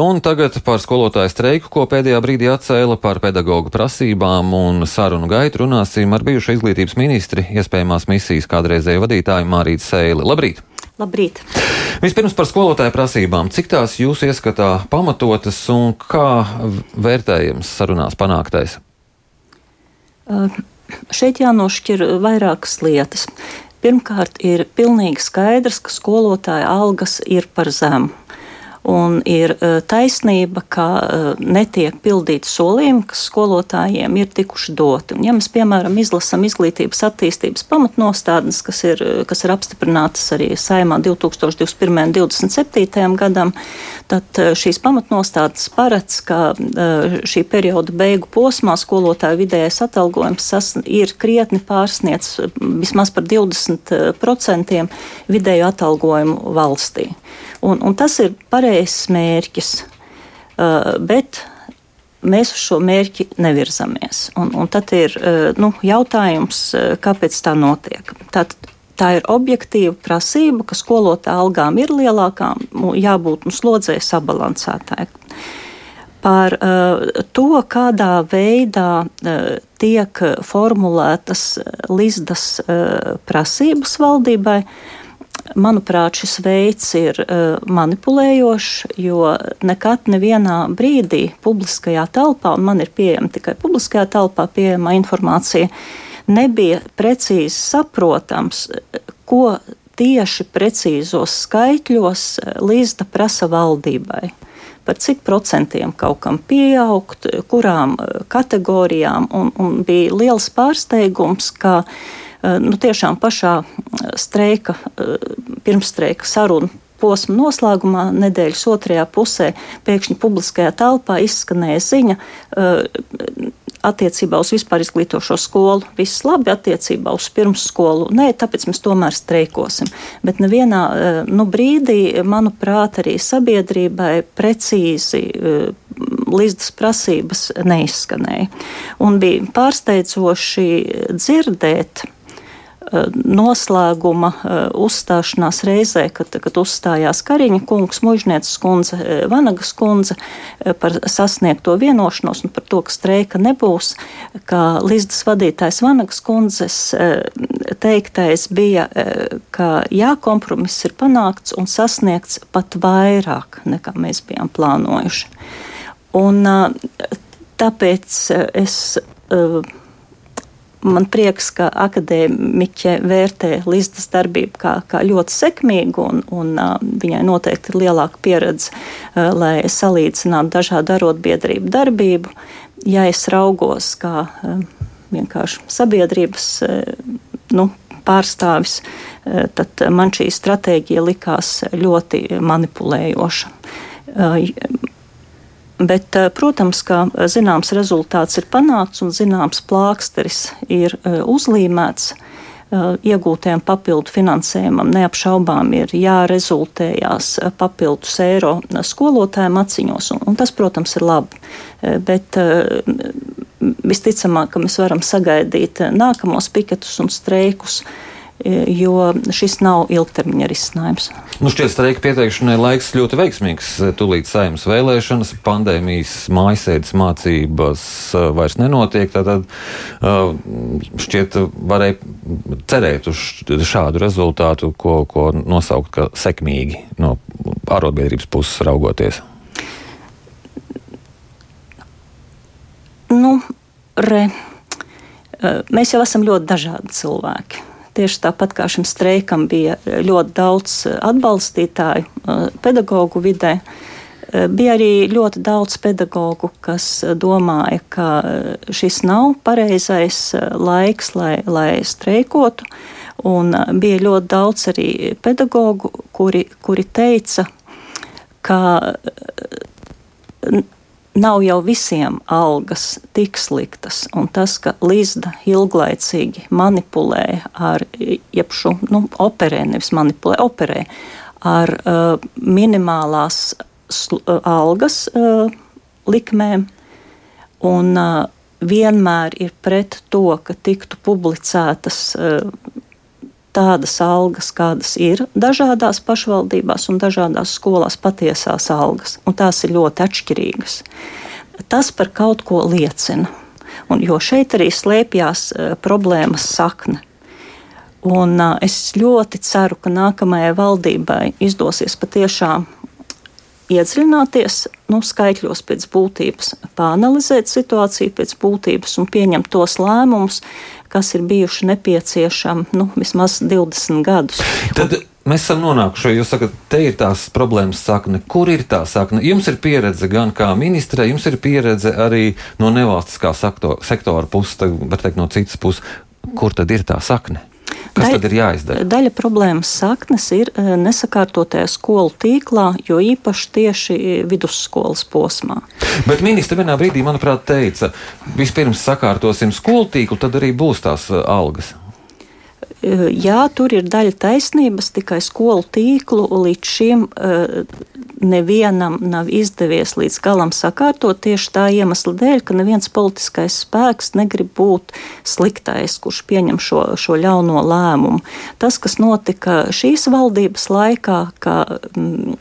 Un tagad par skolotāju streiku, ko pēdējā brīdī atcēla par pedagoģu prasībām un sarunu gaitu runāsim ar bijušo izglītības ministri, iespējamās misijas kādreizēju vadītāju Mārītu Sēli. Labrīt! Labrīt! Vispirms par skolotāju prasībām. Cik tās jūs ieskatā pamatotas un kā vērtējams sarunās panāktais? Uh, šeit jānošķir vairākas lietas. Pirmkārt, ir pilnīgi skaidrs, ka skolotāja algas ir par zemu. Un ir e, taisnība, ka e, netiek pildīti solījumi, kas skolotājiem ir tikuši doti. Un, ja mēs, piemēram, izlasām izglītības attīstības pamatnostādnes, kas ir, kas ir apstiprinātas arī saimā 2021. un 2027. gadam, tad e, šīs pamatnostādnes paredz, ka šī perioda beigu posmā skolotāju vidējais atalgojums ir krietni pārsniedz vismaz par 20% vidēju atalgojumu valstī. Un, un tas ir pareizs mērķis, uh, bet mēs uz šo mērķi nevirzamies. Un, un tad ir uh, nu, jautājums, uh, kāpēc tā notiek. Tātad, tā ir objektīva prasība, ka skolotāja algām ir lielākām, jābūt nu, slodzē sabalansētāji. Par uh, to, kādā veidā uh, tiek formulētas Līsdas uh, prasības valdībai, uh, Manuprāt, šis veids ir uh, manipulējošs, jo nekad nevienā brīdī publiskajā telpā, un man ir pieejama tikai publiskajā telpā pieejama informācija, nebija precīzi saprotams, ko tieši precīzos skaitļos Līsda prasa valdībai par cik procentiem kaut kam pieaugt, kurām kategorijām. Un, un bija liels pārsteigums, ka Eh, nu, tiešām pašā eh, streika, eh, pirmstreika sarunu posma noslēgumā, nedēļas otrajā pusē, pēkšņi publiskajā telpā izskanēja ziņa. Attiecībā uz vispār izglītošo skolu viss labi, attiecībā uz pirmsskolu nē, tāpēc mēs tomēr streikosim. Bet nevienā nu, brīdī, manuprāt, arī sabiedrībai precīzi līdzdas prasības neizskanēja. Un bija pārsteidzoši dzirdēt noslēguma eh, uzstāšanās reizē, kad, kad uzstājās Kariņa kungs, mužnieces kundze, eh, Vanagas kundze eh, par sasniegto vienošanos un par to, ka streika nebūs, ka Līsdas vadītājs Vanagas kundzes teiktais bija, ka jā, kompromiss ir panākts un sasniegts pat vairāk nekā mēs bijām plānojuši. Un tāpēc es Man prieks, ka akadēmiķe vērtē Līsdas darbību kā, kā ļoti sekmīgu, un, un uh, viņai noteikti ir lielāka pieredze, uh, lai salīdzinātu dažādu arotbiedrību darbību. Ja es raugos kā uh, vienkārši sabiedrības nu, pārstāvis, tad man šī stratēģija likās ļoti manipulējoša. Bet, eh, protams, ka eh, zināms rezultāts ir panākts un zināms plāksteris ir eh, uzlīmēts. Iegūtajam papildu finansējumam neapšaubām ir jārezultējās papildus eiro skolotājiem aciņos, un, un tas, protams, ir labi. Bet visticamāk, ka mēs varam sagaidīt nākamos piketus un streikus jo šis nav ilgtermiņa risinājums. Nu, šķiet, streika pieteikšanai laiks ļoti veiksmīgs. Tūlīt saimnes vēlēšanas, pandēmijas mājasēdes mācības uh, vairs nenotiek. Tātad uh, šķiet, varēja cerēt uz šādu rezultātu, ko, ko nosaukt kā sekmīgi no arotbiedrības puses raugoties. Nu, re, uh, mēs jau esam ļoti dažādi cilvēki Tieši tāpat kā šim streikam bija ļoti daudz eh, atbalstītāju eh, pedagoģu vidē, eh, bija arī ļoti daudz pedagoģu, kas domāja, ka šis nav pareizais laiks, lai, lai streikotu. Un bija ļoti daudz arī pedagoģu, kuri, kuri teica, ka nav jau visiem algas tik sliktas, un tas, ka Līsda ilglaicīgi manipulē ar, jeb šo, nu, operē, nevis manipulē, operē ar uh, minimālās uh, algas uh, likmēm, un uh, vienmēr ir pret to, ka tiktu publicētas uh, tādas algas, kādas ir dažādās pašvaldībās un dažādās skolās patiesās algas, un tās ir ļoti atšķirīgas. Tas par kaut ko liecina, un, jo šeit arī slēpjas uh, problēmas sakne. Un, uh, es ļoti ceru, ka nākamajai valdībai izdosies patiešām iedziļināties nu, skaitļos pēc būtības, pāanalizēt situāciju pēc būtības un pieņemt tos lēmumus, kas ir bijuši nepieciešami nu, vismaz 20 gadus. Tad mēs esam nonākuši, jūs sakat, te ir tās problēmas sakne. Kur ir tā sakne? Jums ir pieredze gan kā ministrē, jums ir pieredze arī no nevalstiskā sektora puses, var teikt, no citas puses. Kur tad ir tā sakne? Kas daļa, tad ir jāizdara? Daļa problēmas saknes ir eh, nesakārtotajā skolu tīklā, jo īpaši tieši vidusskolas posmā. Bet ministra vienā brīdī, manuprāt, teica, vispirms sakārtosim skolu tīklu, tad arī būs tās eh, algas. Jā, tur ir daļa taisnības, tikai skolu tīklu līdz šim nevienam nav izdevies līdz galam sakārtot tieši tā iemesla dēļ, ka neviens politiskais spēks negrib būt sliktais, kurš pieņem šo, šo ļauno lēmumu. Tas, kas notika šīs valdības laikā, ka mm,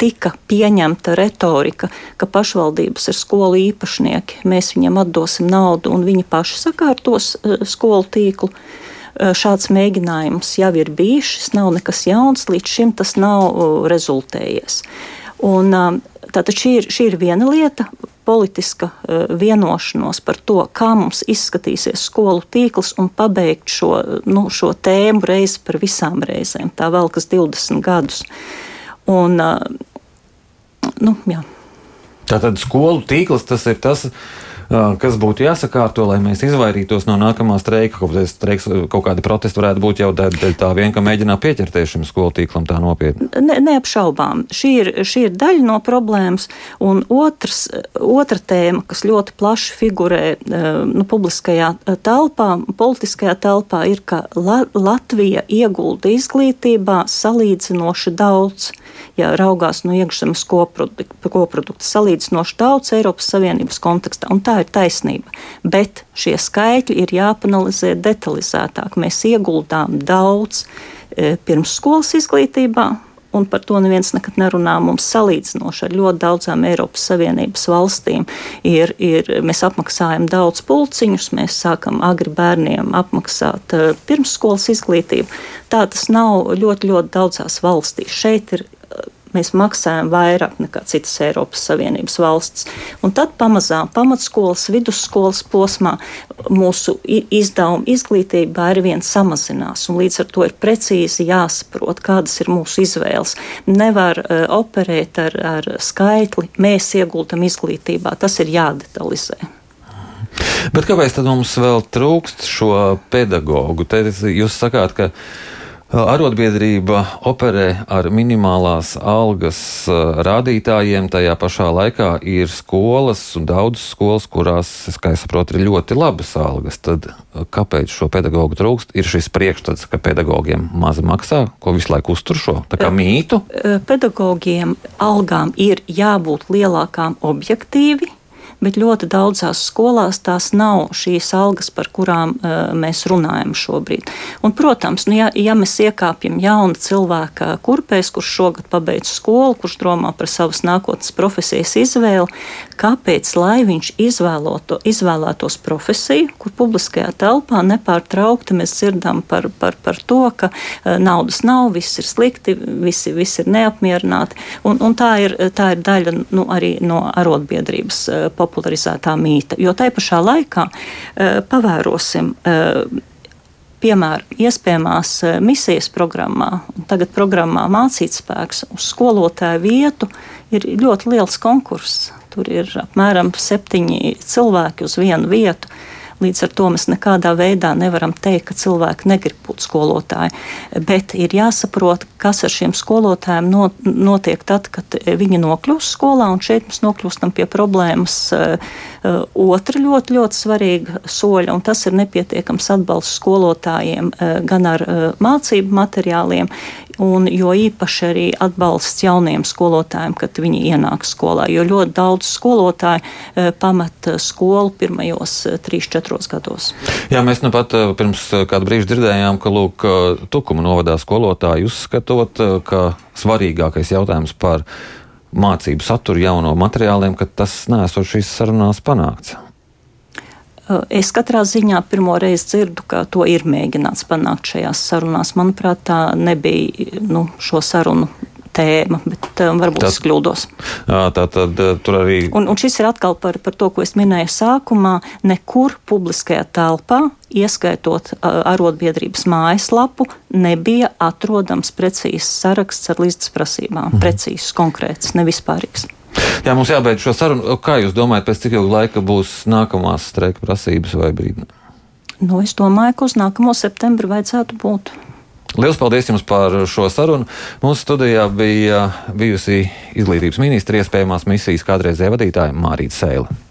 tika pieņemta retorika, ka pašvaldības ir skolu īpašnieki, mēs viņiem atdosim naudu un viņi paši sakārtos skolu tīklu. Eh, šāds mēģinājums jau ir bijis, šis nav nekas jauns, līdz šim tas nav eh, rezultējies. Un, eh, tātad šī ir, šī ir viena lieta, politiska vienošanos par to, kā mums izskatīsies skolu tīkls un pabeigt šo, nu, šo tēmu reizi par visām reizēm. Tā vēl kas 20 gadus. Un, nu, jā. Tātad skolu tīkls tas ir tas kas būtu jāsakārto, lai mēs izvairītos no nākamā streika. Kaut, streiks, kaut kāda protesta varētu būt jau dēļ tā vien, ka mēģinā pieķerties šim skolu tīklam tā nopietni. Ne, neapšaubām. Šī ir, šī ir daļa no problēmas. Un otrs, otra tēma, kas ļoti plaši figurē nu, publiskajā telpā, politiskajā telpā, ir, ka La Latvija iegulda izglītībā salīdzinoši daudz ja raugās no iekšzemes koprodukta, koprodukta salīdzinoši daudz Eiropas Savienības kontekstā, un tā ir taisnība. Bet šie skaitļi ir jāpanalizē detalizētāk. Mēs ieguldām daudz e, pirmsskolas izglītībā, un par to neviens nekad nerunā. Mums salīdzinoši ar ļoti daudzām Eiropas Savienības valstīm ir, ir mēs apmaksājam daudz pulciņus, mēs sākam agri bērniem apmaksāt uh, pirmsskolas izglītību. Tā tas nav ļoti, ļoti daudzās valstīs. Šeit ir mēs maksājam vairāk nekā citas Eiropas Savienības valsts. Un tad pamazām pamatskolas, vidusskolas posmā mūsu izdevumi izglītībā ar vien samazinās. Līdz ar to ir precīzi jāsaprot, kādas ir mūsu izvēles. Nevar uh, operēt ar, ar skaitli, mēs ieguldam izglītībā, tas ir jādetalizē. Bet kāpēc tad mums vēl trūkst šo pedagoģu? Te jūs sakāt, ka Arotbiedrība operē ar minimālās algas rādītājiem. Tajā pašā laikā ir skolas un daudzas skolas, kurās, kā es saprotu, ir ļoti labas algas. Tad kāpēc šo pedagoģu trūkst? Ir šis priekšstats, ka pedagogiem maz maksā, ko visu laiku uztur šo mītu? Pedagogiem algām ir jābūt lielākām objektīvi bet ļoti daudzās skolās tās nav šīs algas, par kurām uh, mēs runājam šobrīd. Un, protams, nu, ja, ja mēs iekāpjam jaunu cilvēku kurpēs, kurš šogad pabeidz skolu, kurš domā par savas nākotnes profesijas izvēli, kāpēc lai viņš izvēloto, izvēlētos profesiju, kur publiskajā telpā nepārtraukti mēs dzirdam par, par, par to, ka uh, naudas nav, viss ir slikti, visi, visi ir neapmierināti. Un, un tā, ir, tā ir daļa nu, arī no arotbiedrības uh, populācijas popularizētā mīta. Jo tai pašā laikā uh, pavērosim. Uh, piemēram, iespējamās uh, misijas programmā, tagad programmā Mācīt spēks uz skolotāju vietu ir ļoti liels konkurss. Tur ir apmēram septiņi cilvēki uz vienu vietu. Līdz ar to mēs nekādā veidā nevaram teikt, ka cilvēki negrib būt skolotāji. Bet ir jāsaprot, kas ar šiem skolotājiem notiek tad, kad viņi nokļūst skolā, un šeit mēs nokļūstam pie problēmas eh, otra ļoti, ļoti svarīga soļa, un tas ir nepietiekams atbalsts skolotājiem eh, gan ar eh, mācību materiāliem, un jo īpaši arī atbalsts jauniem skolotājiem, kad viņi ienāk skolā, jo ļoti daudz skolotāju uh, pamet skolu pirmajos 3-4 gados. Jā, mēs nu pat pirms kādu brīžu dzirdējām, ka lūk, Tukuma novadā skolotāji uzskatot, ka svarīgākais jautājums par mācību saturu jauno materiāliem, ka tas nesot šīs sarunās panākts. Es katrā ziņā pirmo reizi dzirdu, ka to ir mēģināts panākt šajās sarunās. Manuprāt, tā nebija nu, šo sarunu tēma, bet um, varbūt tā, es kļūdos. Tā tad tur arī. Un, un šis ir atkal par, par to, ko es minēju sākumā. Nekur publiskajā telpā, ieskaitot uh, arotbiedrības mājaslapu, nebija atrodams precīzs saraksts ar līdzsprasībām. Mhm. Precīzs, konkrēts, nevispārīgs. Jā, mums jābeidz šo sarunu. Kā jūs domājat, pēc cik ilga laika būs nākamās streika prasības vai brīdinājumi? Nu, es domāju, ka uz nākamo septembri vajadzētu būt. Lielas paldies jums par šo sarunu. Mūsu studijā bija bijusi izglītības ministra iespējamās misijas kādreizējā vadītāja Mārīta Sēle.